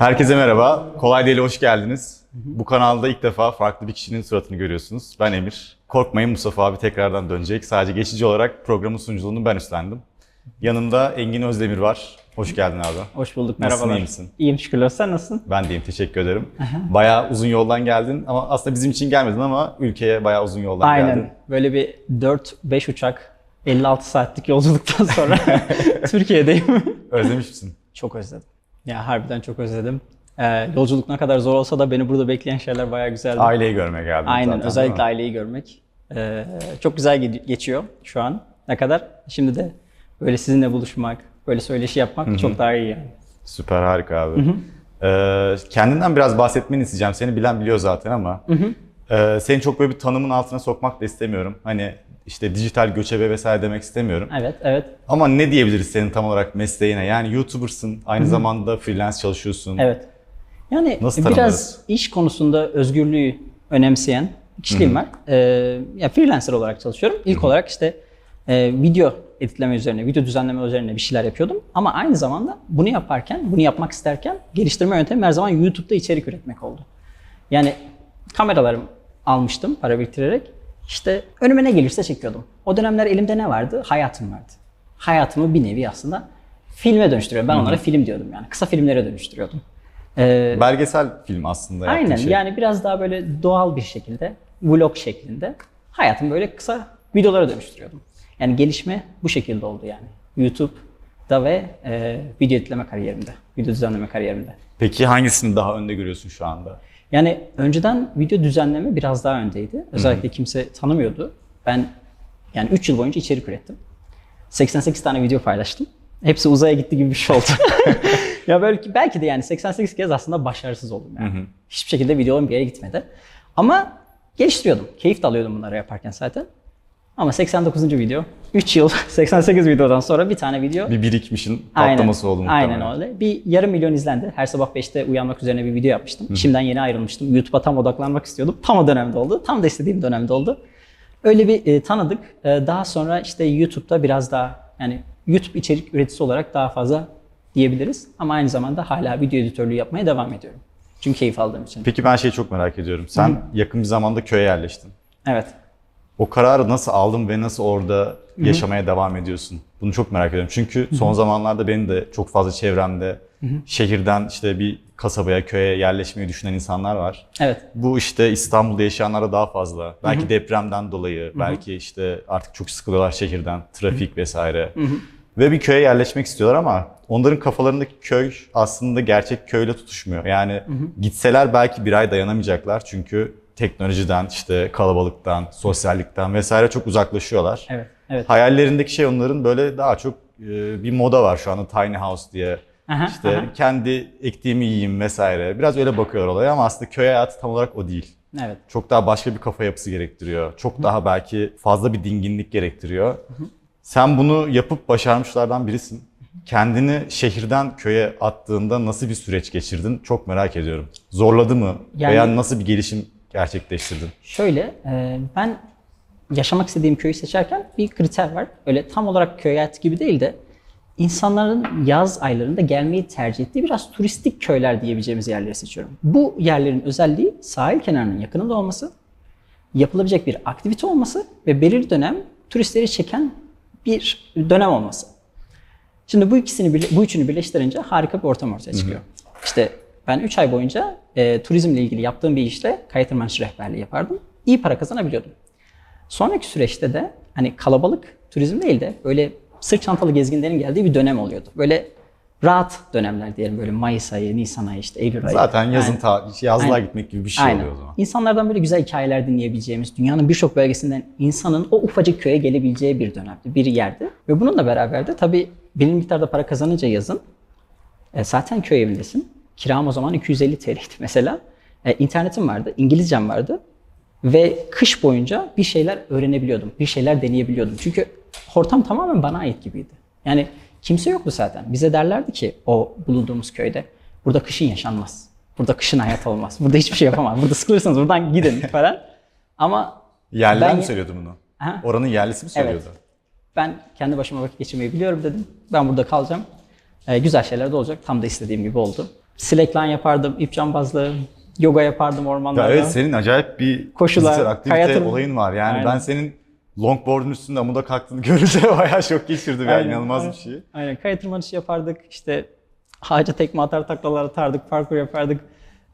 Herkese merhaba. Kolay Değil'e hoş geldiniz. Bu kanalda ilk defa farklı bir kişinin suratını görüyorsunuz. Ben Emir. Korkmayın Mustafa abi tekrardan dönecek. Sadece geçici olarak programın sunuculuğunu ben üstlendim. Yanımda Engin Özdemir var. Hoş geldin abi. Hoş bulduk. Nasılsın, Merhabalar. iyi misin? İyiyim şükürler. Sen nasılsın? Ben deyim teşekkür ederim. Bayağı uzun yoldan geldin ama aslında bizim için gelmedin ama ülkeye bayağı uzun yoldan Aynen. geldin. Böyle bir 4-5 uçak 56 saatlik yolculuktan sonra Türkiye'deyim. Özlemiş misin? çok özledim. Ya harbiden çok özledim. Ee, yolculuk ne kadar zor olsa da beni burada bekleyen şeyler bayağı güzeldi. Aileyi görmeye geldin Aynen. zaten, özellikle aileyi görmek. Ee, çok güzel ge- geçiyor şu an. Ne kadar? Şimdi de böyle sizinle buluşmak, böyle söyleşi yapmak çok daha iyi yani. Süper harika abi. Ee, kendinden biraz bahsetmeni isteyeceğim. Seni bilen biliyor zaten ama e, seni çok böyle bir tanımın altına sokmak da istemiyorum. Hani işte dijital göçebe vesaire demek istemiyorum. Evet, evet. Ama ne diyebiliriz senin tam olarak mesleğine? Yani YouTuber'sın, aynı zamanda freelance çalışıyorsun. Evet. Yani Nasıl biraz tanımlarız? iş konusunda özgürlüğü önemseyen kişiliğim var. Ee, ya freelancer olarak çalışıyorum. İlk olarak işte e, video editleme üzerine, video düzenleme üzerine bir şeyler yapıyordum. Ama aynı zamanda bunu yaparken, bunu yapmak isterken geliştirme yöntemim her zaman YouTube'da içerik üretmek oldu. Yani kameralarım almıştım para biriktirerek. İşte önüme ne gelirse çekiyordum. O dönemler elimde ne vardı? Hayatım vardı. Hayatımı bir nevi aslında filme dönüştürüyorum. Ben onlara film diyordum yani. Kısa filmlere dönüştürüyordum. Ee, Belgesel film aslında aynen şey. yani biraz daha böyle doğal bir şekilde, vlog şeklinde hayatımı böyle kısa videolara dönüştürüyordum. Yani gelişme bu şekilde oldu yani. YouTube'da ve e, video editleme kariyerimde, video düzenleme kariyerimde. Peki hangisini daha önde görüyorsun şu anda? Yani önceden video düzenleme biraz daha öndeydi. Özellikle kimse tanımıyordu. Ben yani 3 yıl boyunca içerik ürettim. 88 tane video paylaştım. Hepsi uzaya gitti gibi bir şey oldu. ya belki belki de yani 88 kez aslında başarısız oldum yani. Hiçbir şekilde videolarım bir yere gitmedi. Ama geliştiriyordum. Keyif de alıyordum bunları yaparken zaten. Ama 89. video, 3 yıl 88 videodan sonra bir tane video Bir birikmişin patlaması oldu muhtemelen. Aynen öyle. Bir yarım milyon izlendi. Her sabah 5'te uyanmak üzerine bir video yapmıştım. İşimden yeni ayrılmıştım. YouTube'a tam odaklanmak istiyordum. Tam o dönemde oldu. Tam da istediğim dönemde oldu. Öyle bir e, tanıdık. E, daha sonra işte YouTube'da biraz daha yani YouTube içerik üreticisi olarak daha fazla diyebiliriz. Ama aynı zamanda hala video editörlüğü yapmaya devam ediyorum. Çünkü keyif aldığım için. Peki ben şeyi çok merak ediyorum. Sen yakın bir zamanda köye yerleştin. Evet. O kararı nasıl aldın ve nasıl orada yaşamaya devam ediyorsun? Bunu çok merak ediyorum. Çünkü son zamanlarda benim de çok fazla çevremde şehirden işte bir kasabaya, köye yerleşmeyi düşünen insanlar var. Evet. Bu işte İstanbul'da yaşayanlara daha fazla. Belki depremden dolayı, belki işte artık çok sıkılıyorlar şehirden, trafik vesaire. Ve bir köye yerleşmek istiyorlar ama onların kafalarındaki köy aslında gerçek köyle tutuşmuyor. Yani gitseler belki bir ay dayanamayacaklar çünkü teknolojiden, işte kalabalıktan, sosyallikten vesaire çok uzaklaşıyorlar. Evet. Evet. Hayallerindeki şey onların böyle daha çok e, bir moda var şu anda tiny house diye. Aha, işte aha. kendi ektiğimi yiyeyim vesaire. Biraz öyle bakıyor olaya ama aslında köy hayatı tam olarak o değil. Evet. Çok daha başka bir kafa yapısı gerektiriyor. Çok daha belki fazla bir dinginlik gerektiriyor. Sen bunu yapıp başarmışlardan birisin. Kendini şehirden köye attığında nasıl bir süreç geçirdin? Çok merak ediyorum. Zorladı mı? Yani- Veya nasıl bir gelişim gerçekleştirdin? Şöyle, e, ben yaşamak istediğim köyü seçerken bir kriter var. Öyle tam olarak köy hayatı gibi değil de insanların yaz aylarında gelmeyi tercih ettiği biraz turistik köyler diyebileceğimiz yerleri seçiyorum. Bu yerlerin özelliği sahil kenarının yakınında olması, yapılabilecek bir aktivite olması ve belirli dönem turistleri çeken bir dönem olması. Şimdi bu ikisini bu üçünü birleştirince harika bir ortam ortaya çıkıyor. İşte ben 3 ay boyunca e, turizmle ilgili yaptığım bir işle kaya tırmanışı rehberliği yapardım. İyi para kazanabiliyordum. Sonraki süreçte de hani kalabalık turizm değil de böyle sırt çantalı gezginlerin geldiği bir dönem oluyordu. Böyle rahat dönemler diyelim böyle Mayıs ayı, Nisan ayı işte Eylül ayı. Zaten yazın Yani- ta- yazlığa Aynen. gitmek gibi bir şey Aynen. oluyor o zaman. İnsanlardan böyle güzel hikayeler dinleyebileceğimiz, dünyanın birçok bölgesinden insanın o ufacık köye gelebileceği bir dönemdi, bir yerdi. Ve bununla beraber de tabii belirli miktarda para kazanınca yazın, e, zaten köy evindesin. Kiram o zaman 250 TL'ydi mesela. E, internetim vardı, İngilizcem vardı. Ve kış boyunca bir şeyler öğrenebiliyordum, bir şeyler deneyebiliyordum. Çünkü ortam tamamen bana ait gibiydi. Yani kimse yoktu zaten. Bize derlerdi ki o bulunduğumuz köyde, burada kışın yaşanmaz. Burada kışın hayat olmaz. Burada hiçbir şey yapamaz. Burada sıkılırsanız buradan gidin falan. Ama Yerliler Ben- mi söylüyordu bunu? Aha. Oranın yerlisi mi söylüyordu? ben kendi başıma vakit geçirmeyi biliyorum dedim. Ben burada kalacağım. Ee, güzel şeyler de olacak. Tam da istediğim gibi oldu. Slackline yapardım, ip cambazlığı, yoga yapardım Ya ormanlarda. evet senin acayip bir Koşular, fiziksel aktivite kaya tırmanı- olayın var. Yani Aynen. ben senin longboard'un üstünde amuda kalktığını görünce bayağı şok geçirdim. Yani Aynen, inanılmaz aynen. bir şey. Aynen kaya tırmanışı yapardık, işte ağaca tekme atar taklalar atardık, parkur yapardık.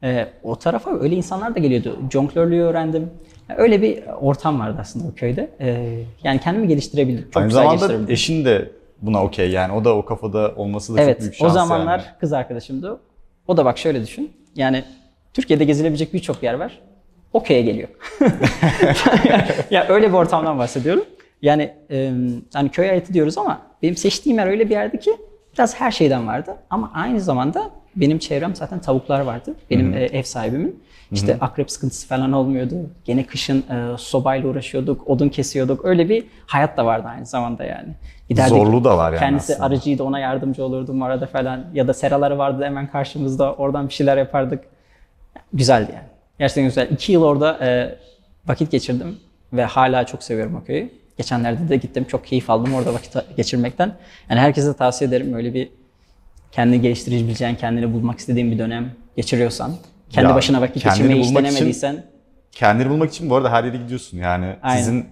Ee, o tarafa öyle insanlar da geliyordu. Jonglörlüğü öğrendim. Yani Öyle bir ortam vardı aslında o köyde. Ee, yani kendimi geliştirebildim. Çok Aynı güzel zamanda eşin de buna okey yani o da o kafada olması da çok Evet, büyük şans o zamanlar yani. kız arkadaşımdı. O da bak şöyle düşün. Yani Türkiye'de gezilebilecek birçok yer var. O köye geliyor. ya öyle bir ortamdan bahsediyorum. Yani e, hani köy hayatı diyoruz ama benim seçtiğim yer öyle bir yerdi ki biraz her şeyden vardı. Ama aynı zamanda benim çevrem zaten tavuklar vardı. Benim e, ev sahibimin. İşte akrep sıkıntısı falan olmuyordu. Gene kışın e, sobayla uğraşıyorduk, odun kesiyorduk. Öyle bir hayat da vardı aynı zamanda yani. Giderdik, Zorluğu da var yani Kendisi aslında. aracıydı ona yardımcı olurdum arada falan. Ya da seraları vardı hemen karşımızda oradan bir şeyler yapardık. Güzeldi yani. Gerçekten güzel. İki yıl orada e, vakit geçirdim ve hala çok seviyorum o köyü. Geçenlerde de gittim çok keyif aldım orada vakit geçirmekten. Yani herkese tavsiye ederim öyle bir kendini geliştirebileceğin, kendini bulmak istediğin bir dönem geçiriyorsan. Kendi Ya, başına vakit geçirmeyi hiç bulmak için- denemediysen. Kendini bulmak için bu arada her yere gidiyorsun yani. Aynen. Sizin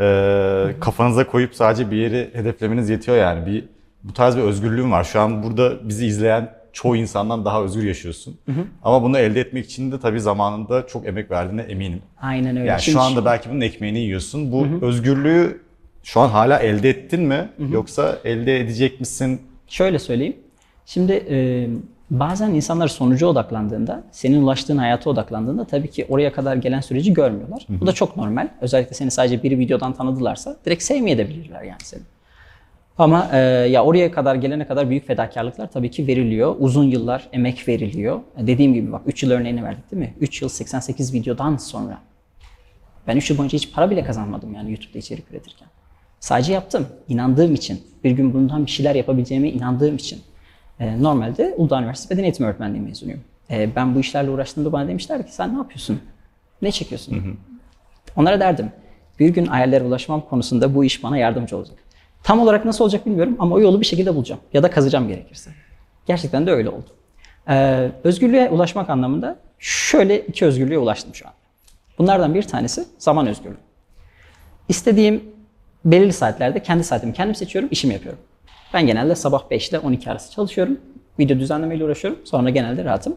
e, kafanıza koyup sadece bir yeri hedeflemeniz yetiyor yani. Bir bu tarz bir özgürlüğün var. Şu an burada bizi izleyen çoğu insandan daha özgür yaşıyorsun. Ama bunu elde etmek için de tabii zamanında çok emek verdiğine eminim. Aynen öyle. Yani Şimdi şu anda belki bunun ekmeğini yiyorsun. Bu özgürlüğü şu an hala elde ettin mi? Yoksa elde edecek misin? Şöyle söyleyeyim. Şimdi e, bazen insanlar sonuca odaklandığında, senin ulaştığın hayata odaklandığında tabii ki oraya kadar gelen süreci görmüyorlar. Bu da çok normal. Özellikle seni sadece bir videodan tanıdılarsa direkt sevmeyebilirler yani seni. Ama e, ya oraya kadar gelene kadar büyük fedakarlıklar tabii ki veriliyor. Uzun yıllar emek veriliyor. E, Dediğim gibi bak 3 yıl örneğini verdik değil mi? 3 yıl 88 videodan sonra. Ben 3 yıl boyunca hiç para bile kazanmadım yani YouTube'da içerik üretirken. Sadece yaptım. inandığım için. Bir gün bundan bir şeyler yapabileceğime inandığım için. E, normalde Uludağ Üniversitesi Beden Eğitimi Öğretmenliği mezunuyum. E, ben bu işlerle uğraştığımda bana demişler ki sen ne yapıyorsun? Ne çekiyorsun? Onlara derdim. Bir gün hayallere ulaşmam konusunda bu iş bana yardımcı olacak. Tam olarak nasıl olacak bilmiyorum ama o yolu bir şekilde bulacağım. Ya da kazacağım gerekirse. Gerçekten de öyle oldu. Ee, özgürlüğe ulaşmak anlamında şöyle iki özgürlüğe ulaştım şu an. Bunlardan bir tanesi zaman özgürlüğü. İstediğim belirli saatlerde kendi saatimi kendim seçiyorum, işimi yapıyorum. Ben genelde sabah 5 ile 12 arası çalışıyorum. Video düzenlemeyle uğraşıyorum. Sonra genelde rahatım.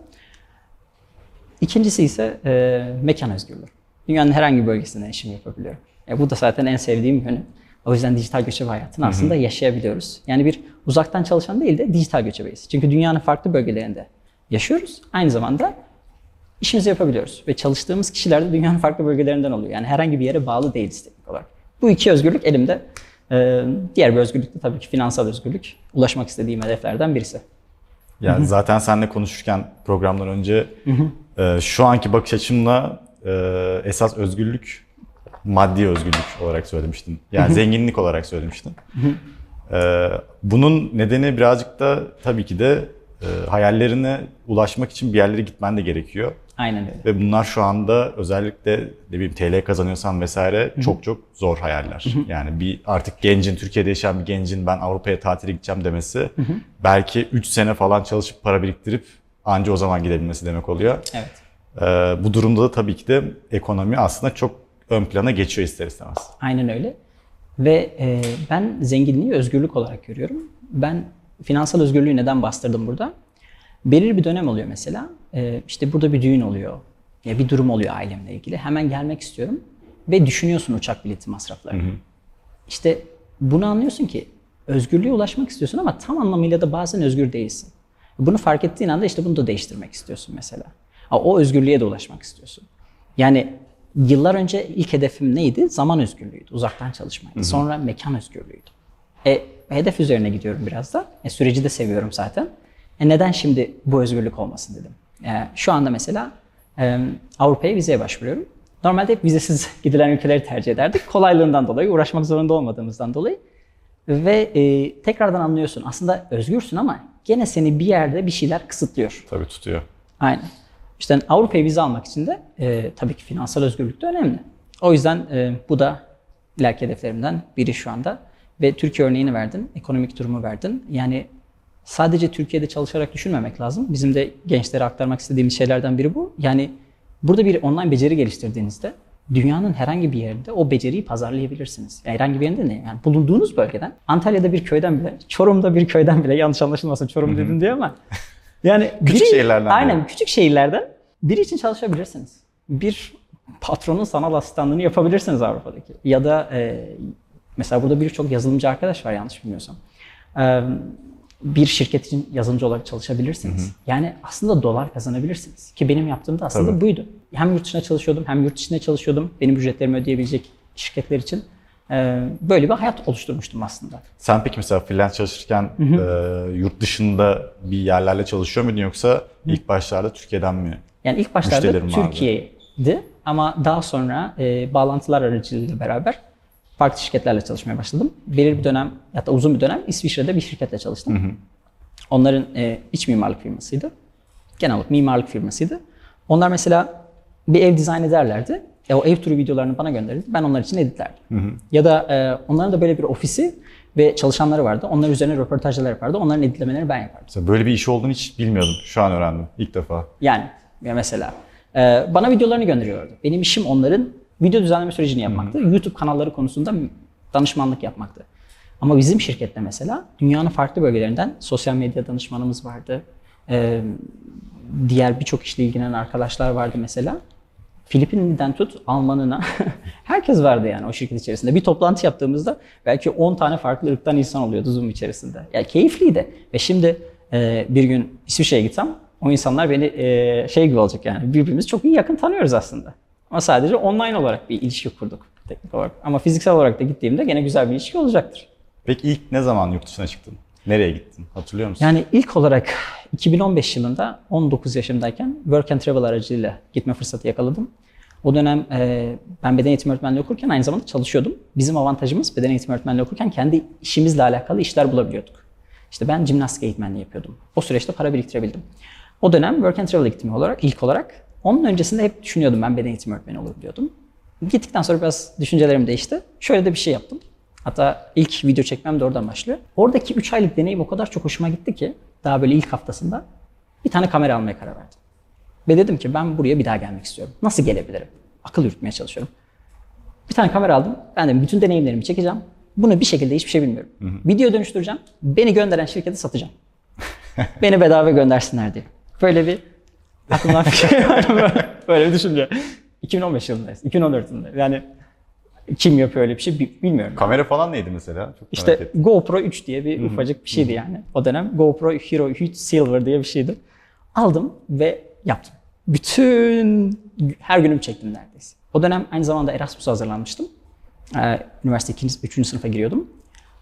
İkincisi ise e, mekan özgürlüğü. Dünyanın herhangi bir bölgesinden işimi yapabiliyorum. E, bu da zaten en sevdiğim yönü. O yüzden dijital göçebe hayatını aslında yaşayabiliyoruz. Yani bir uzaktan çalışan değil de dijital göçebeyiz. Çünkü dünyanın farklı bölgelerinde yaşıyoruz. Aynı zamanda işimizi yapabiliyoruz. Ve çalıştığımız kişiler de dünyanın farklı bölgelerinden oluyor. Yani herhangi bir yere bağlı değiliz teknik olarak. Bu iki özgürlük elimde. Ee, diğer bir özgürlük de tabii ki finansal özgürlük. Ulaşmak istediğim hedeflerden birisi. Yani zaten seninle konuşurken programdan önce e, şu anki bakış açımla e, esas özgürlük maddi özgürlük olarak söylemiştin. Yani zenginlik olarak söylemiştin. E, bunun nedeni birazcık da tabii ki de e, hayallerine ulaşmak için bir yerlere gitmen de gerekiyor. Aynen öyle. Ve bunlar şu anda özellikle ne bileyim TL kazanıyorsan vesaire çok çok zor hayaller. Yani bir artık gencin, Türkiye'de yaşayan bir gencin ben Avrupa'ya tatile gideceğim demesi belki 3 sene falan çalışıp para biriktirip anca o zaman gidebilmesi demek oluyor. Evet. Ee, bu durumda da tabii ki de ekonomi aslında çok ön plana geçiyor ister istemez. Aynen öyle. Ve e, ben zenginliği özgürlük olarak görüyorum. Ben finansal özgürlüğü neden bastırdım burada? Belirli bir dönem oluyor mesela. E, işte burada bir düğün oluyor. Ya bir durum oluyor ailemle ilgili. Hemen gelmek istiyorum. Ve düşünüyorsun uçak bileti masraflarını. İşte bunu anlıyorsun ki özgürlüğe ulaşmak istiyorsun ama tam anlamıyla da bazen özgür değilsin. Bunu fark ettiğin anda işte bunu da değiştirmek istiyorsun mesela. O özgürlüğe de ulaşmak istiyorsun. Yani yıllar önce ilk hedefim neydi? Zaman özgürlüğüydü, uzaktan çalışmaydı. Sonra mekan özgürlüğüydü. E, hedef üzerine gidiyorum biraz da. E, süreci de seviyorum zaten. E, neden şimdi bu özgürlük olmasın dedim. E, şu anda mesela e, Avrupa'ya vizeye başvuruyorum. Normalde hep vizesiz gidilen ülkeleri tercih ederdik. Kolaylığından dolayı, uğraşmak zorunda olmadığımızdan dolayı. Ve e, tekrardan anlıyorsun. Aslında özgürsün ama gene seni bir yerde bir şeyler kısıtlıyor. Tabii tutuyor. Aynen. İşte Avrupa'ya vize almak için de e, tabii ki finansal özgürlük de önemli. O yüzden e, bu da ileriki hedeflerimden biri şu anda. Ve Türkiye örneğini verdin, ekonomik durumu verdin. Yani sadece Türkiye'de çalışarak düşünmemek lazım. Bizim de gençlere aktarmak istediğimiz şeylerden biri bu. Yani burada bir online beceri geliştirdiğinizde dünyanın herhangi bir yerinde o beceriyi pazarlayabilirsiniz. Yani herhangi bir yerinde ne? Yani bulunduğunuz bölgeden, Antalya'da bir köyden bile, Çorum'da bir köyden bile yanlış anlaşılmasın Çorum dedim diye ama yani Küçük şehirlerden Aynen bile. küçük şehirlerden biri için çalışabilirsiniz. Bir patronun sanal asistanlığını yapabilirsiniz Avrupa'daki. Ya da e, mesela burada birçok yazılımcı arkadaş var yanlış bilmiyorsam. E, bir şirket için yazılımcı olarak çalışabilirsiniz. Yani aslında dolar kazanabilirsiniz. Ki benim yaptığım da aslında Tabii. buydu. Hem yurt dışına çalışıyordum hem yurt içinde çalışıyordum. Benim ücretlerimi ödeyebilecek şirketler için. E, böyle bir hayat oluşturmuştum aslında. Sen peki mesela freelance çalışırken e, yurt dışında bir yerlerle çalışıyor muydun yoksa ilk başlarda Türkiye'den mi? Yani ilk başlarda vardı. Türkiye'di ama daha sonra e, bağlantılar aracılığıyla beraber farklı şirketlerle çalışmaya başladım. Belirli bir dönem hatta uzun bir dönem İsviçre'de bir şirketle çalıştım. Onların e, iç mimarlık firmasıydı. Genel olarak mimarlık firmasıydı. Onlar mesela bir ev dizayn ederlerdi. E, o ev turu videolarını bana gönderirdi. Ben onlar için editlerdim. Ya da e, onların da böyle bir ofisi ve çalışanları vardı. Onlar üzerine röportajlar yapardı. Onların editlemelerini ben yapardım. Mesela böyle bir iş olduğunu hiç bilmiyordum. Şu an öğrendim ilk defa. Yani ya mesela e, bana videolarını gönderiyordu. Benim işim onların video düzenleme sürecini yapmaktı. YouTube kanalları konusunda danışmanlık yapmaktı. Ama bizim şirkette mesela dünyanın farklı bölgelerinden sosyal medya danışmanımız vardı. E, diğer birçok işle ilgilenen arkadaşlar vardı mesela. Filipinli'den tut Almanına herkes vardı yani o şirket içerisinde. Bir toplantı yaptığımızda belki 10 tane farklı ırktan insan oluyordu Zoom içerisinde. Yani keyifliydi. Ve şimdi e, bir gün İsviçre'ye gitsem o insanlar beni e, şey gibi olacak yani birbirimizi çok iyi yakın tanıyoruz aslında. Ama sadece online olarak bir ilişki kurduk teknik olarak. Ama fiziksel olarak da gittiğimde gene güzel bir ilişki olacaktır. Peki ilk ne zaman yurt dışına çıktın? Nereye gittin? Hatırlıyor musun? Yani ilk olarak 2015 yılında 19 yaşımdayken Work and Travel aracılığıyla gitme fırsatı yakaladım. O dönem e, ben beden eğitimi öğretmenliği okurken aynı zamanda çalışıyordum. Bizim avantajımız beden eğitimi öğretmenliği okurken kendi işimizle alakalı işler bulabiliyorduk. İşte ben jimnastik eğitmenliği yapıyordum. O süreçte para biriktirebildim. O dönem Work and Travel gittim olarak ilk olarak. Onun öncesinde hep düşünüyordum ben beden eğitimi öğretmeni olurum diyordum. Gittikten sonra biraz düşüncelerim değişti. Şöyle de bir şey yaptım. Hatta ilk video çekmem de oradan başlıyor. Oradaki 3 aylık deneyim o kadar çok hoşuma gitti ki daha böyle ilk haftasında bir tane kamera almaya karar verdim. Ve dedim ki ben buraya bir daha gelmek istiyorum. Nasıl gelebilirim? Akıl yürütmeye çalışıyorum. Bir tane kamera aldım. Ben de bütün deneyimlerimi çekeceğim. Bunu bir şekilde hiçbir şey bilmiyorum. Video dönüştüreceğim. Beni gönderen şirkete satacağım. Beni bedava göndersinler diye. Böyle bir aklımdan şey var. Böyle- Böyle bir düşünce. 2015 yılındayız. 2014 yılında. Yani kim yapıyor öyle bir şey bi- bilmiyorum. Kamera falan neydi mesela? Çok İşte. GoPro 3 diye bir ufacık bir şeydi yani. O dönem GoPro Hero 3 Silver diye bir şeydi. Aldım ve yaptım. Bütün her günüm çektim neredeyse. O dönem aynı zamanda Erasmus'a hazırlanmıştım. Ee, üniversite 2. 3. sınıfa giriyordum.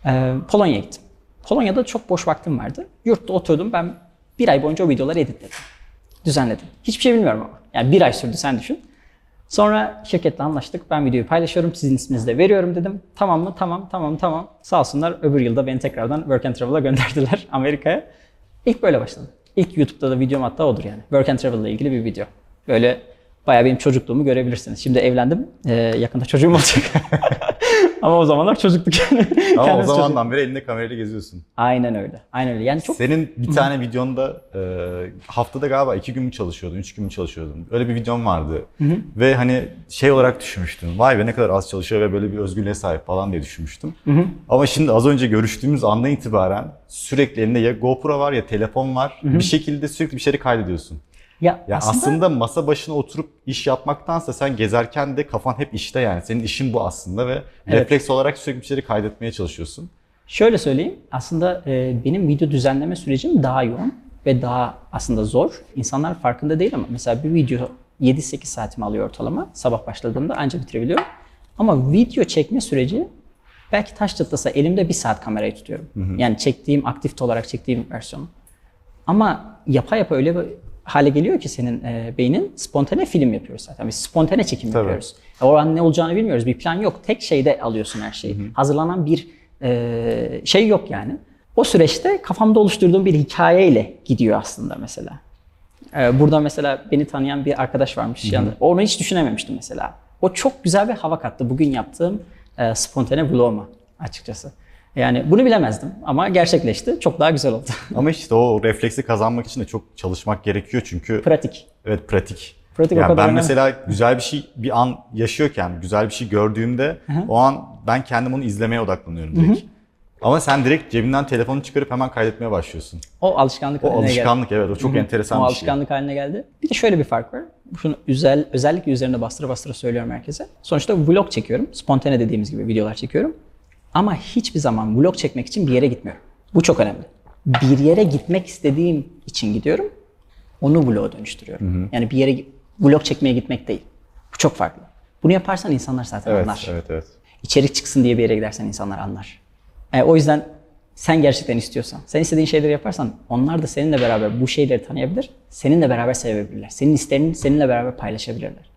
Ee, Polonya'ya gittim. Polonya'da çok boş vaktim vardı. Yurtta oturdum ben bir ay boyunca o videoları editledim. Düzenledim. Hiçbir şey bilmiyorum ama. Yani bir ay sürdü sen düşün. Sonra şirketle anlaştık. Ben videoyu paylaşıyorum. Sizin isminizi de veriyorum dedim. Tamam mı? Tamam, tamam, tamam. Sağ olsunlar öbür yılda beni tekrardan Work and Travel'a gönderdiler Amerika'ya. İlk böyle başladı. İlk YouTube'da da videom hatta odur yani. Work and Travel ile ilgili bir video. Böyle bayağı benim çocukluğumu görebilirsiniz. Şimdi evlendim. Ee, yakında çocuğum olacak. Ama o zamanlar çocuktuk yani. Ama o Kendisi çocuk. zamandan beri elinde kamerayla geziyorsun. Aynen öyle. Aynen öyle. Yani çok Senin bir tane videonda e, haftada galiba iki gün mü çalışıyordun, üç gün mü çalışıyordun? Öyle bir videon vardı. Ve hani şey olarak düşünmüştüm. Vay be ne kadar az çalışıyor ve böyle bir özgürlüğe sahip falan diye düşünmüştüm. Ama şimdi az önce görüştüğümüz andan itibaren sürekli elinde ya GoPro var ya telefon var. Bir şekilde sürekli bir şeyleri kaydediyorsun. Ya, Ya aslında, aslında, masa başına oturup iş yapmaktansa sen gezerken de kafan hep işte yani. Senin işin bu aslında ve Evet. refleks olarak sürekli bir şeyleri kaydetmeye çalışıyorsun. Şöyle söyleyeyim. Aslında e, benim video düzenleme sürecim daha yoğun ve daha aslında zor. İnsanlar farkında değil ama mesela bir video 7-8 saatimi alıyor ortalama. Sabah başladığımda ancak bitirebiliyorum. Ama video çekme süreci belki taş çatlasa elimde bir saat kamerayı tutuyorum. Yani çektiğim, aktif olarak çektiğim versiyonu. Ama yapa yapa öyle bir hale geliyor ki senin e, beynin spontane film yapıyoruz zaten. Biz spontane çekim Tabii. yapıyoruz. O an ne olacağını bilmiyoruz. Bir plan yok. Tek şeyde alıyorsun her şeyi. Hazırlanan bir e, şey yok yani. O süreçte kafamda oluşturduğum bir hikayeyle gidiyor aslında mesela. Ee, burada mesela beni tanıyan bir arkadaş varmış yanında. Onu hiç düşünememiştim mesela. O çok güzel bir hava kattı bugün yaptığım e, spontane vloguma açıkçası. Yani bunu bilemezdim ama gerçekleşti. Çok daha güzel oldu. Ama işte o refleksi kazanmak için de çok çalışmak gerekiyor çünkü Pratik. evet pratik. Pratik o Yani kadar ben önemli. mesela güzel bir şey bir an yaşıyorken, güzel bir şey gördüğümde o an ben kendim onu izlemeye odaklanıyorum direkt. Ama sen direkt cebinden telefonu çıkarıp hemen kaydetmeye başlıyorsun. O alışkanlık O haline geldi. alışkanlık evet o çok enteresan o bir şey. alışkanlık haline geldi. Bir de şöyle bir fark var. Şunu özel, özellikle üzerinde bastıra bastıra söylüyorum herkese. Sonuçta vlog çekiyorum. Spontane dediğimiz gibi videolar çekiyorum. Ama hiçbir zaman vlog çekmek için bir yere gitmiyorum. Bu çok önemli. Bir yere gitmek istediğim için gidiyorum. Onu vloga dönüştürüyorum. Yani bir yere vlog çekmeye gitmek değil. Bu çok farklı. Bunu yaparsan insanlar zaten Evet, anlar. evet, evet. İçerik çıksın diye bir yere gidersen insanlar anlar. E, o yüzden sen gerçekten istiyorsan, sen istediğin şeyleri yaparsan onlar da seninle beraber bu şeyleri tanıyabilir, seninle beraber sevebilirler. Senin isteğini seninle beraber paylaşabilirler.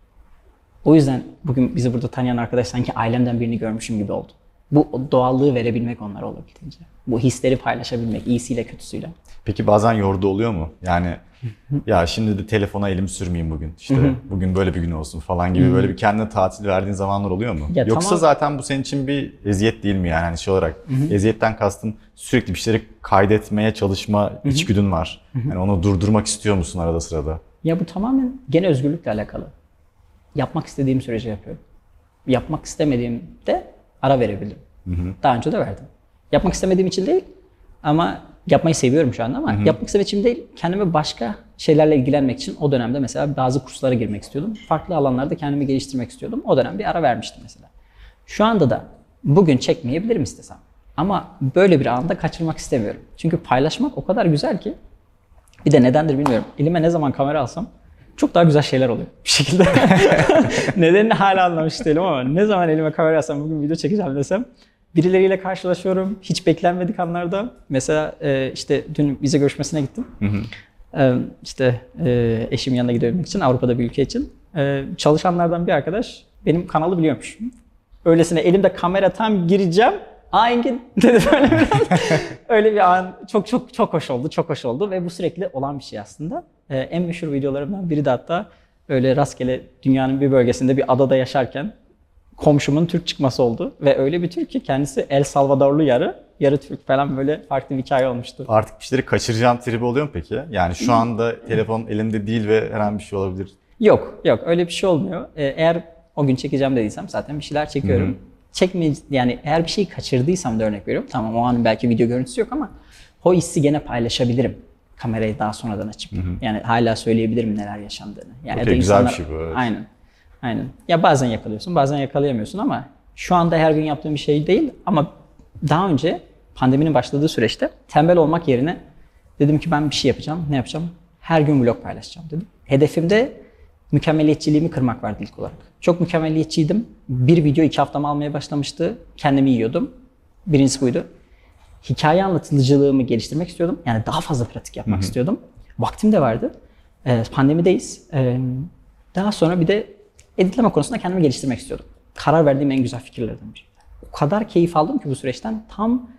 O yüzden bugün bizi burada tanıyan arkadaş sanki ailemden birini görmüşüm gibi oldu. Bu doğallığı verebilmek onlara olabildiğince. Bu hisleri paylaşabilmek, iyisiyle kötüsüyle. Peki bazen yordu oluyor mu? Yani ya şimdi de telefona elimi sürmeyeyim bugün. İşte bugün böyle bir gün olsun falan gibi böyle bir kendine tatil verdiğin zamanlar oluyor mu? Ya Yoksa tamam. zaten bu senin için bir eziyet değil mi yani hani şey olarak? Eziyetten kastın sürekli bir şeyleri kaydetmeye çalışma içgüdün var. Yani onu durdurmak istiyor musun arada sırada? Ya bu tamamen gene özgürlükle alakalı. Yapmak istediğim sürece yapıyorum. Yapmak istemediğimde ara verebilirim. Daha önce de verdim. Yapmak istemediğim için değil ama yapmayı seviyorum şu anda ama yapmak istemediğim için değil kendime başka şeylerle ilgilenmek için o dönemde mesela bazı kurslara girmek istiyordum. Farklı alanlarda kendimi geliştirmek istiyordum. O dönem bir ara vermiştim mesela. Şu anda da bugün çekmeyebilirim istesem. Ama böyle bir anda kaçırmak istemiyorum. Çünkü paylaşmak o kadar güzel ki bir de nedendir bilmiyorum. Elime ne zaman kamera alsam çok daha güzel şeyler oluyor bir şekilde. Nedenini hala anlamış değilim ama ne zaman elime kamera alsam bugün video çekeceğim desem birileriyle karşılaşıyorum hiç beklenmedik anlarda. Mesela e, işte dün vize görüşmesine gittim. E, işte e, eşimin yanına gidebilmek için Avrupa'da bir ülke için. E, çalışanlardan bir arkadaş benim kanalı biliyormuş. Öylesine elimde kamera tam gireceğim. Aa Engin dedi böyle biraz. Öyle bir an çok çok çok hoş oldu. Çok hoş oldu ve bu sürekli olan bir şey aslında. Ee, en meşhur videolarımdan biri de hatta öyle rastgele dünyanın bir bölgesinde bir adada yaşarken komşumun Türk çıkması oldu. Ve öyle bir Türk ki kendisi El Salvadorlu yarı, yarı Türk falan böyle farklı bir hikaye olmuştu. Artık bir şeyleri kaçıracağın tribi oluyor mu peki? Yani şu anda telefon elinde değil ve herhangi bir şey olabilir. Yok yok öyle bir şey olmuyor. Ee, eğer o gün çekeceğim dediysem zaten bir şeyler çekiyorum. Çekme yani eğer bir şeyi kaçırdıysam da örnek veriyorum. Tamam o an belki video görüntüsü yok ama o hissi gene paylaşabilirim. Kamerayı daha sonradan açıp. Yani hala söyleyebilirim neler yaşandığını. Yani Okey, güzel bir şey bu, evet. Aynen. Aynen. Ya bazen yakalıyorsun, bazen yakalayamıyorsun ama şu anda her gün yaptığım bir şey değil ama daha önce pandeminin başladığı süreçte tembel olmak yerine dedim ki ben bir şey yapacağım. Ne yapacağım? Her gün vlog paylaşacağım dedim. Hedefimde mükemmeliyetçiliğimi kırmak vardı ilk olarak. Çok mükemmeliyetçiydim. Bir video iki haftamı almaya başlamıştı. Kendimi yiyordum. Birincisi buydu. Hikaye anlatıcılığımı geliştirmek istiyordum. Yani daha fazla pratik yapmak istiyordum. Vaktim de vardı. Ee, pandemideyiz. Ee, daha sonra bir de editleme konusunda kendimi geliştirmek istiyordum. Karar verdiğim en güzel fikirlerden biri. O kadar keyif aldım ki bu süreçten tam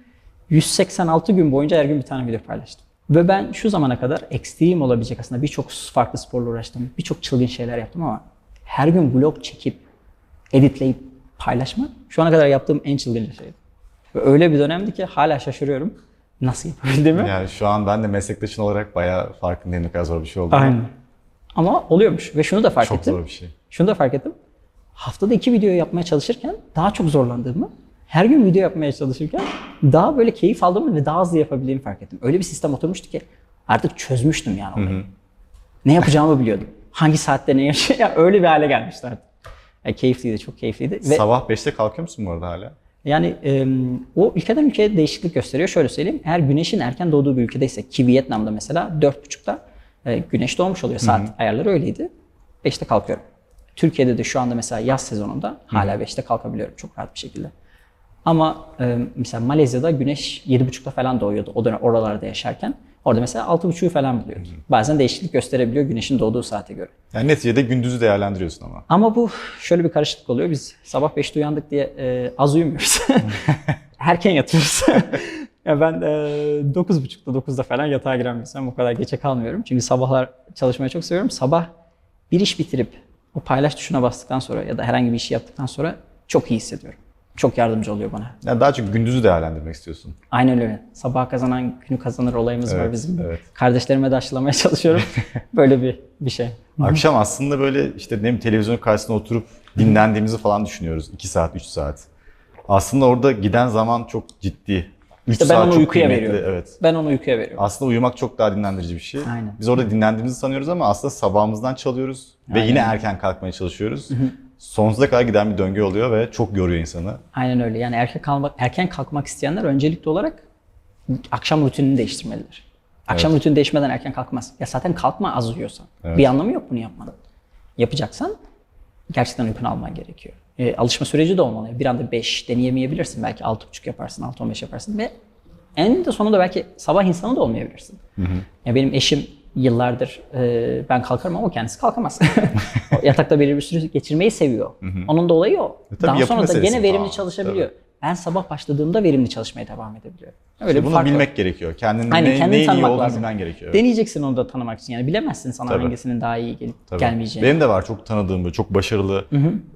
186 gün boyunca her gün bir tane video paylaştım. Ve ben şu zamana kadar ekstrem olabilecek aslında birçok farklı sporla uğraştım. Birçok çılgın şeyler yaptım ama her gün vlog çekip, editleyip paylaşmak şu ana kadar yaptığım en çılgınca şeydi. Ve öyle bir dönemdi ki hala şaşırıyorum nasıl yapabildiğimi. Yani şu an ben de meslektaşın olarak bayağı farkındayım ne kadar zor bir şey olduğunu. Aynen. Ama oluyormuş ve şunu da fark Çok ettim. zor bir şey. Şunu da fark ettim. Haftada iki video yapmaya çalışırken daha çok zorlandığımı, her gün video yapmaya çalışırken daha böyle keyif aldığımı ve daha hızlı yapabildiğimi fark ettim. Öyle bir sistem oturmuştu ki artık çözmüştüm yani olayı. Ne yapacağımı biliyordum. Hangi saatte ne yaşayacağım. Öyle bir hale gelmişti artık. Yani keyifliydi, çok keyifliydi. Ve Sabah 5'te kalkıyor musun bu arada hala? yani e, o ülkeden ülkeye değişiklik gösteriyor. Şöyle söyleyeyim. Eğer güneşin erken doğduğu bir ülkedeyse ki Vietnam'da mesela 4.30'da e, güneş doğmuş oluyor. Saat ayarları öyleydi. 5'te kalkıyorum. Türkiye'de de şu anda mesela yaz sezonunda hala 5'te kalkabiliyorum çok rahat bir şekilde. Ama e, mesela Malezya'da güneş 7.30'da falan doğuyordu o dönem oralarda yaşarken. Orada mesela 6.30'u falan buluyordu. Bazen değişiklik gösterebiliyor güneşin doğduğu saate göre. Yani neticede gündüzü değerlendiriyorsun ama. Ama bu şöyle bir karışıklık oluyor. Biz sabah 5'te uyandık diye e, az uyumuyoruz. Erken yatıyoruz. ya ben e, 9.30'da 9'da falan yatağa giren bir. O kadar geçe kalmıyorum. Çünkü sabahlar çalışmayı çok seviyorum. Sabah bir iş bitirip o paylaş tuşuna bastıktan sonra ya da herhangi bir işi yaptıktan sonra çok iyi hissediyorum. Çok yardımcı oluyor bana. Yani daha çok gündüzü değerlendirmek istiyorsun. Aynen öyle. Sabah kazanan günü kazanır olayımız var Evet, bizim. de. evet. Kardeşlerime de aşılamaya çalışıyorum. Böyle bir bir şey. Akşam aslında böyle işte ne televizyonun karşısında oturup dinlendiğimizi falan düşünüyoruz. 2 saat, 3 saat. Aslında orada giden zaman çok ciddi. 3 İşte ben saat onu çok uykuya kıymetli, veriyorum. Evet. Ben onu uykuya veriyorum. Aslında uyumak çok daha dinlendirici bir şey. Aynen. Biz orada dinlendiğimizi sanıyoruz ama aslında sabahımızdan çalıyoruz ve Aynen. yine erken kalkmaya çalışıyoruz. Sonsuza kadar giden bir döngü oluyor ve çok yoruyor insanı. Aynen öyle. Yani erken kalmak, erken kalkmak isteyenler öncelikli olarak akşam rutinini değiştirmelidir. Akşam rutini değişmeden erken kalkmaz. Ya zaten kalkma az uyuyorsan. Evet. Bir anlamı yok bunu yapmanın. Yapacaksan gerçekten uykunu alman gerekiyor. E, alışma süreci de olmalı. Bir anda 5 deneyemeyebilirsin. Belki 6.5 yaparsın, 6.15 yaparsın ve en de sonunda belki sabah insanı da olmayabilirsin. Ya benim eşim yıllardır e, ben kalkarım ama o kendisi kalkamaz. Yatakta belirli bir süre geçirmeyi seviyor. Onun da olayı o. E tabii Daha sonra da gene verimli falan. çalışabiliyor. Ben sabah başladığımda verimli çalışmaya devam edebiliyorum. Öyle bir Bunu fark var. bilmek gerekiyor. Kendinin Aynen, ne, kendini neyin iyi olduğunu lazım. bilmen gerekiyor. Deneyeceksin onu da tanımak için. Yani bilemezsin sana Tabii. hangisinin daha iyi gelip Tabii. gelmeyeceğini. Benim de var çok tanıdığım böyle çok başarılı,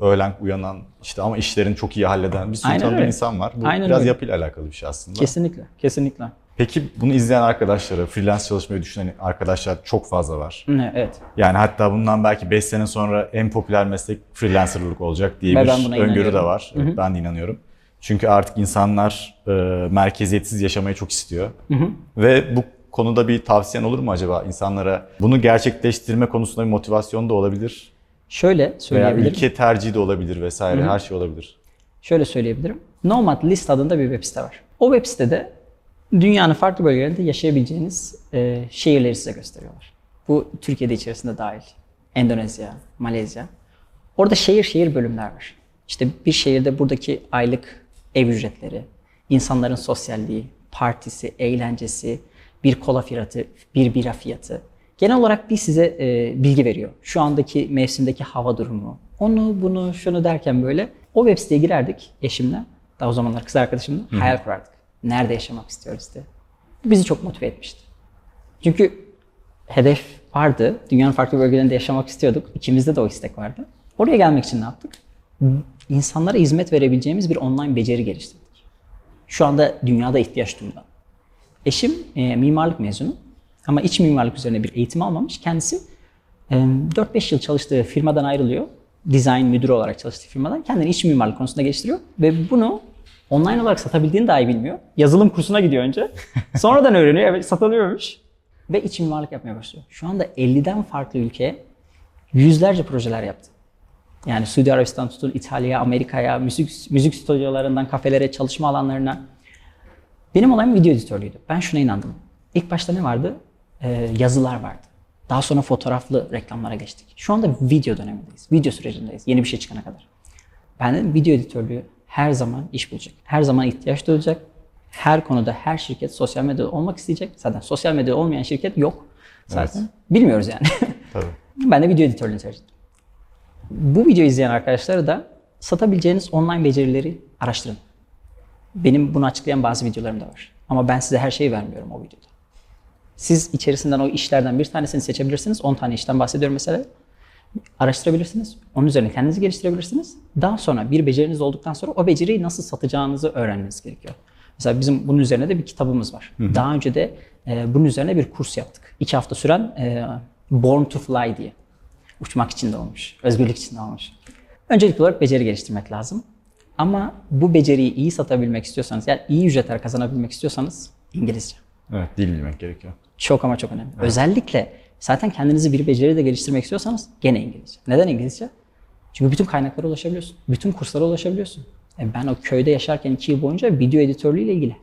öğlen uyanan işte ama işlerini çok iyi halleden bir sürü Aynen tanıdığım öyle. insan var. Bu Aynen biraz öyle. yapıyla alakalı bir şey aslında. Kesinlikle, kesinlikle. Peki bunu izleyen arkadaşlara, freelance çalışmayı düşünen arkadaşlar çok fazla var. Ne, Evet. Yani hatta bundan belki 5 sene sonra en popüler meslek freelancerlık olacak diye Ve bir ben öngörü de var. Evet, ben de inanıyorum. Çünkü artık insanlar e, merkeziyetsiz yaşamayı çok istiyor. Ve bu konuda bir tavsiyen olur mu acaba insanlara? Bunu gerçekleştirme konusunda bir motivasyon da olabilir. Şöyle Veya söyleyebilirim. ülke tercihi de olabilir vesaire her şey olabilir. Şöyle söyleyebilirim. Nomad List adında bir web site var. O web sitede dünyanın farklı bölgelerinde yaşayabileceğiniz e, şehirleri size gösteriyorlar. Bu Türkiye'de içerisinde dahil. Endonezya, Malezya. Orada şehir şehir bölümler var. İşte bir şehirde buradaki aylık ev ücretleri, insanların sosyalliği, partisi, eğlencesi, bir kola fiyatı, bir bira fiyatı. Genel olarak bir size e, bilgi veriyor. Şu andaki mevsimdeki hava durumu. Onu, bunu, şunu derken böyle o web siteye girerdik eşimle. Daha o zamanlar kız arkadaşımla hayal kurardık. Nerede yaşamak istiyoruz diye. Bizi çok motive etmişti. Çünkü hedef vardı. Dünyanın farklı bölgelerinde yaşamak istiyorduk. İkimizde de o istek vardı. Oraya gelmek için ne yaptık? İnsanlara hizmet verebileceğimiz bir online beceri geliştirdik. Şu anda dünyada ihtiyaç duyulan. Eşim e, mimarlık mezunu ama iç mimarlık üzerine bir eğitim almamış. Kendisi e, 4-5 yıl çalıştığı firmadan ayrılıyor. Design müdürü olarak çalıştığı firmadan kendini iç mimarlık konusunda geliştiriyor ve bunu online olarak satabildiğini dahi bilmiyor. Yazılım kursuna gidiyor önce. Sonradan öğreniyor. Evet satılıyormuş. Ve iç mimarlık yapmaya başlıyor. Şu anda 50'den farklı ülkeye yüzlerce projeler yaptı. Yani Suudi Arabistan tutun İtalya, Amerika'ya, müzik, müzik stüdyolarından kafelere, çalışma alanlarına. Benim olayım video editörlüğüydü. Ben şuna inandım. İlk başta ne vardı? Ee, yazılar vardı. Daha sonra fotoğraflı reklamlara geçtik. Şu anda video dönemindeyiz. Video sürecindeyiz. Yeni bir şey çıkana kadar. Ben dedim video editörlüğü her zaman iş bulacak. Her zaman ihtiyaç duyacak. Her konuda her şirket sosyal medyada olmak isteyecek. Zaten sosyal medyada olmayan şirket yok. Zaten. Bilmiyoruz yani. Tabii. ben de video editörlüğünü tercih ettim. Bu videoyu izleyen arkadaşları da satabileceğiniz online becerileri araştırın. Benim bunu açıklayan bazı videolarım da var. Ama ben size her şeyi vermiyorum o videoda. Siz içerisinden o işlerden bir tanesini seçebilirsiniz. 10 tane işten bahsediyorum mesela. Araştırabilirsiniz. Onun üzerine kendinizi geliştirebilirsiniz. Daha sonra bir beceriniz olduktan sonra o beceriyi nasıl satacağınızı öğrenmeniz gerekiyor. Mesela bizim bunun üzerine de bir kitabımız var. Daha önce de e, bunun üzerine bir kurs yaptık. İki hafta süren e, Born to Fly diye. Uçmak için de olmuş, özgürlük için de olmuş. Öncelikli olarak beceri geliştirmek lazım. Ama bu beceriyi iyi satabilmek istiyorsanız, yani iyi ücretler kazanabilmek istiyorsanız İngilizce. Evet, dil bilmek gerekiyor. Çok ama çok önemli. Özellikle zaten kendinizi bir beceride geliştirmek istiyorsanız gene İngilizce. Neden İngilizce? Çünkü bütün kaynaklara ulaşabiliyorsun. Bütün kurslara ulaşabiliyorsun. E ben o köyde yaşarken iki yıl boyunca video editörlüğüyle ilgili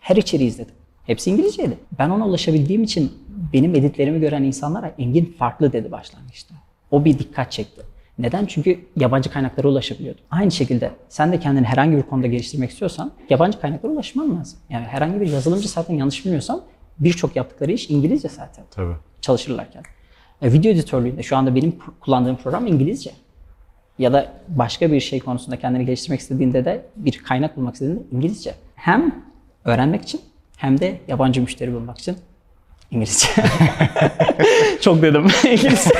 her içeriği izledim. Hepsi İngilizceydi. Ben ona ulaşabildiğim için benim editlerimi gören insanlara Engin farklı dedi başlangıçta. O bir dikkat çekti. Neden? Çünkü yabancı kaynaklara ulaşabiliyordu. Aynı şekilde sen de kendini herhangi bir konuda geliştirmek istiyorsan yabancı kaynaklara ulaşman lazım. Yani herhangi bir yazılımcı zaten yanlış bilmiyorsam birçok yaptıkları iş İngilizce zaten Tabii. Çalışırlarken. E, video editörlüğünde şu anda benim kullandığım program İngilizce. Ya da başka bir şey konusunda kendini geliştirmek istediğinde de bir kaynak bulmak istediğinde İngilizce. Hem öğrenmek için hem de yabancı müşteri bulmak için İngilizce. Çok dedim İngilizce.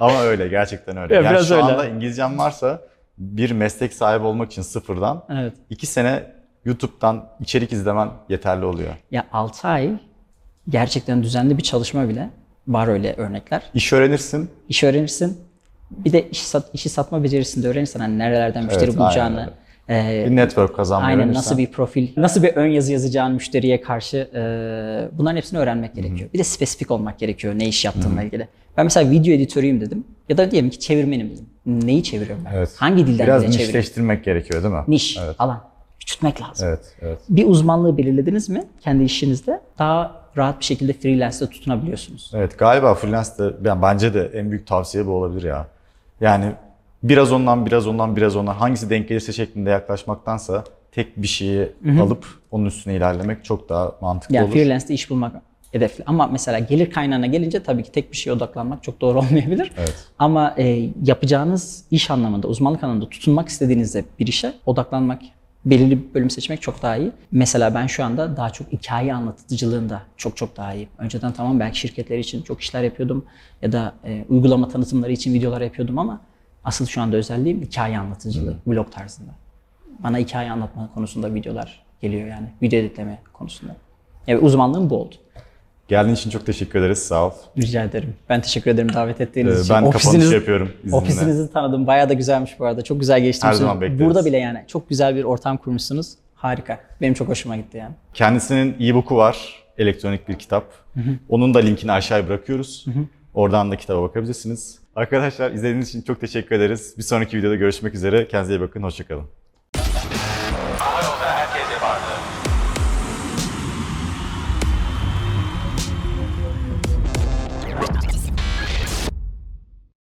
Ama öyle gerçekten öyle. Ya yani biraz şu öyle. anda İngilizcem varsa bir meslek sahibi olmak için sıfırdan Evet. 2 sene YouTube'dan içerik izlemen yeterli oluyor. Ya 6 ay gerçekten düzenli bir çalışma bile var öyle örnekler. İş öğrenirsin. İş öğrenirsin. Bir de işi, sat, işi satma becerisini de öğrenirsen hani nerelerden müşteri Evet, aynen bulacağını, e, Bir network kazanmayı aynen öğrenirsen. nasıl bir profil, nasıl bir ön yazı yazacağın müşteriye karşı e, bunların hepsini öğrenmek gerekiyor. Bir de spesifik olmak gerekiyor ne iş yaptığınla ilgili. Ben mesela video editörüyüm dedim ya da diyelim ki çevirmenim dedim. Neyi çeviriyorum ben? Evet. Hangi dilden Biraz dile çeviriyorum? nişleştirmek gerekiyor değil mi? Niş, Evet. alan. Küçültmek lazım. Evet, evet. Bir uzmanlığı belirlediniz mi kendi işinizde daha rahat bir şekilde freelance'de tutunabiliyorsunuz. Evet galiba freelance'de yani bence de en büyük tavsiye bu olabilir ya. Yani biraz ondan biraz ondan biraz ondan hangisi denk gelirse şeklinde yaklaşmaktansa tek bir şeyi alıp onun üstüne ilerlemek çok daha mantıklı Yani olur. freelance'de iş bulmak hedefli. Ama mesela gelir kaynağına gelince tabii ki tek bir şeye odaklanmak çok doğru olmayabilir. Evet. Ama e, yapacağınız iş anlamında, uzmanlık anlamında tutunmak istediğinizde bir işe odaklanmak, belirli bir bölüm seçmek çok daha iyi. Mesela ben şu anda daha çok hikaye anlatıcılığında çok çok daha iyiyim. Önceden tamam belki şirketler için çok işler yapıyordum ya da e, uygulama tanıtımları için videolar yapıyordum ama asıl şu anda özelliğim hikaye anlatıcılığı, vlog tarzında. Bana hikaye anlatma konusunda videolar geliyor yani. Video editleme konusunda. Evet uzmanlığım bu oldu. Geldiğin için çok teşekkür ederiz. Sağ ol. Rica ederim. Ben teşekkür ederim davet ettiğiniz Ee, için. ben kapanış yapıyorum izninle. Ofisinizi tanıdım. Bayağı da güzelmiş bu arada. Çok güzel geçti. Her zaman bekleriz. Burada bile yani çok güzel bir ortam kurmuşsunuz. Harika. Benim çok hoşuma gitti yani. Kendisinin e-book'u var. Elektronik bir kitap. Onun da linkini aşağıya bırakıyoruz. Oradan da kitaba bakabilirsiniz. Arkadaşlar izlediğiniz için çok teşekkür ederiz. Bir sonraki videoda görüşmek üzere. Kendinize iyi bakın. Hoşçakalın.